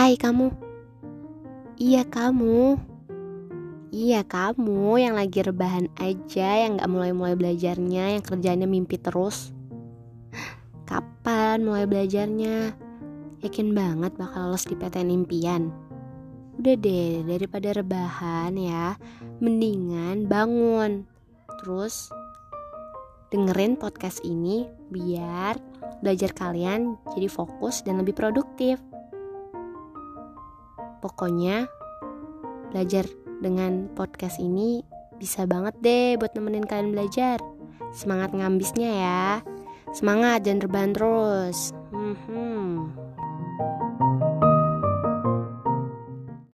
Hai kamu. Iya kamu. Iya kamu yang lagi rebahan aja Yang gak mulai-mulai belajarnya Yang kerjanya mimpi terus. Kapan mulai belajarnya? Yakin banget bakal lolos di PTN impian. Udah deh daripada rebahan ya Mendingan bangun. Terus dengerin podcast ini biar belajar kalian jadi fokus dan lebih produktif. Pokoknya belajar dengan podcast ini bisa banget deh buat nemenin kalian belajar. Semangat ngambisnya ya. Semangat jangan rebahan terus. Hmm.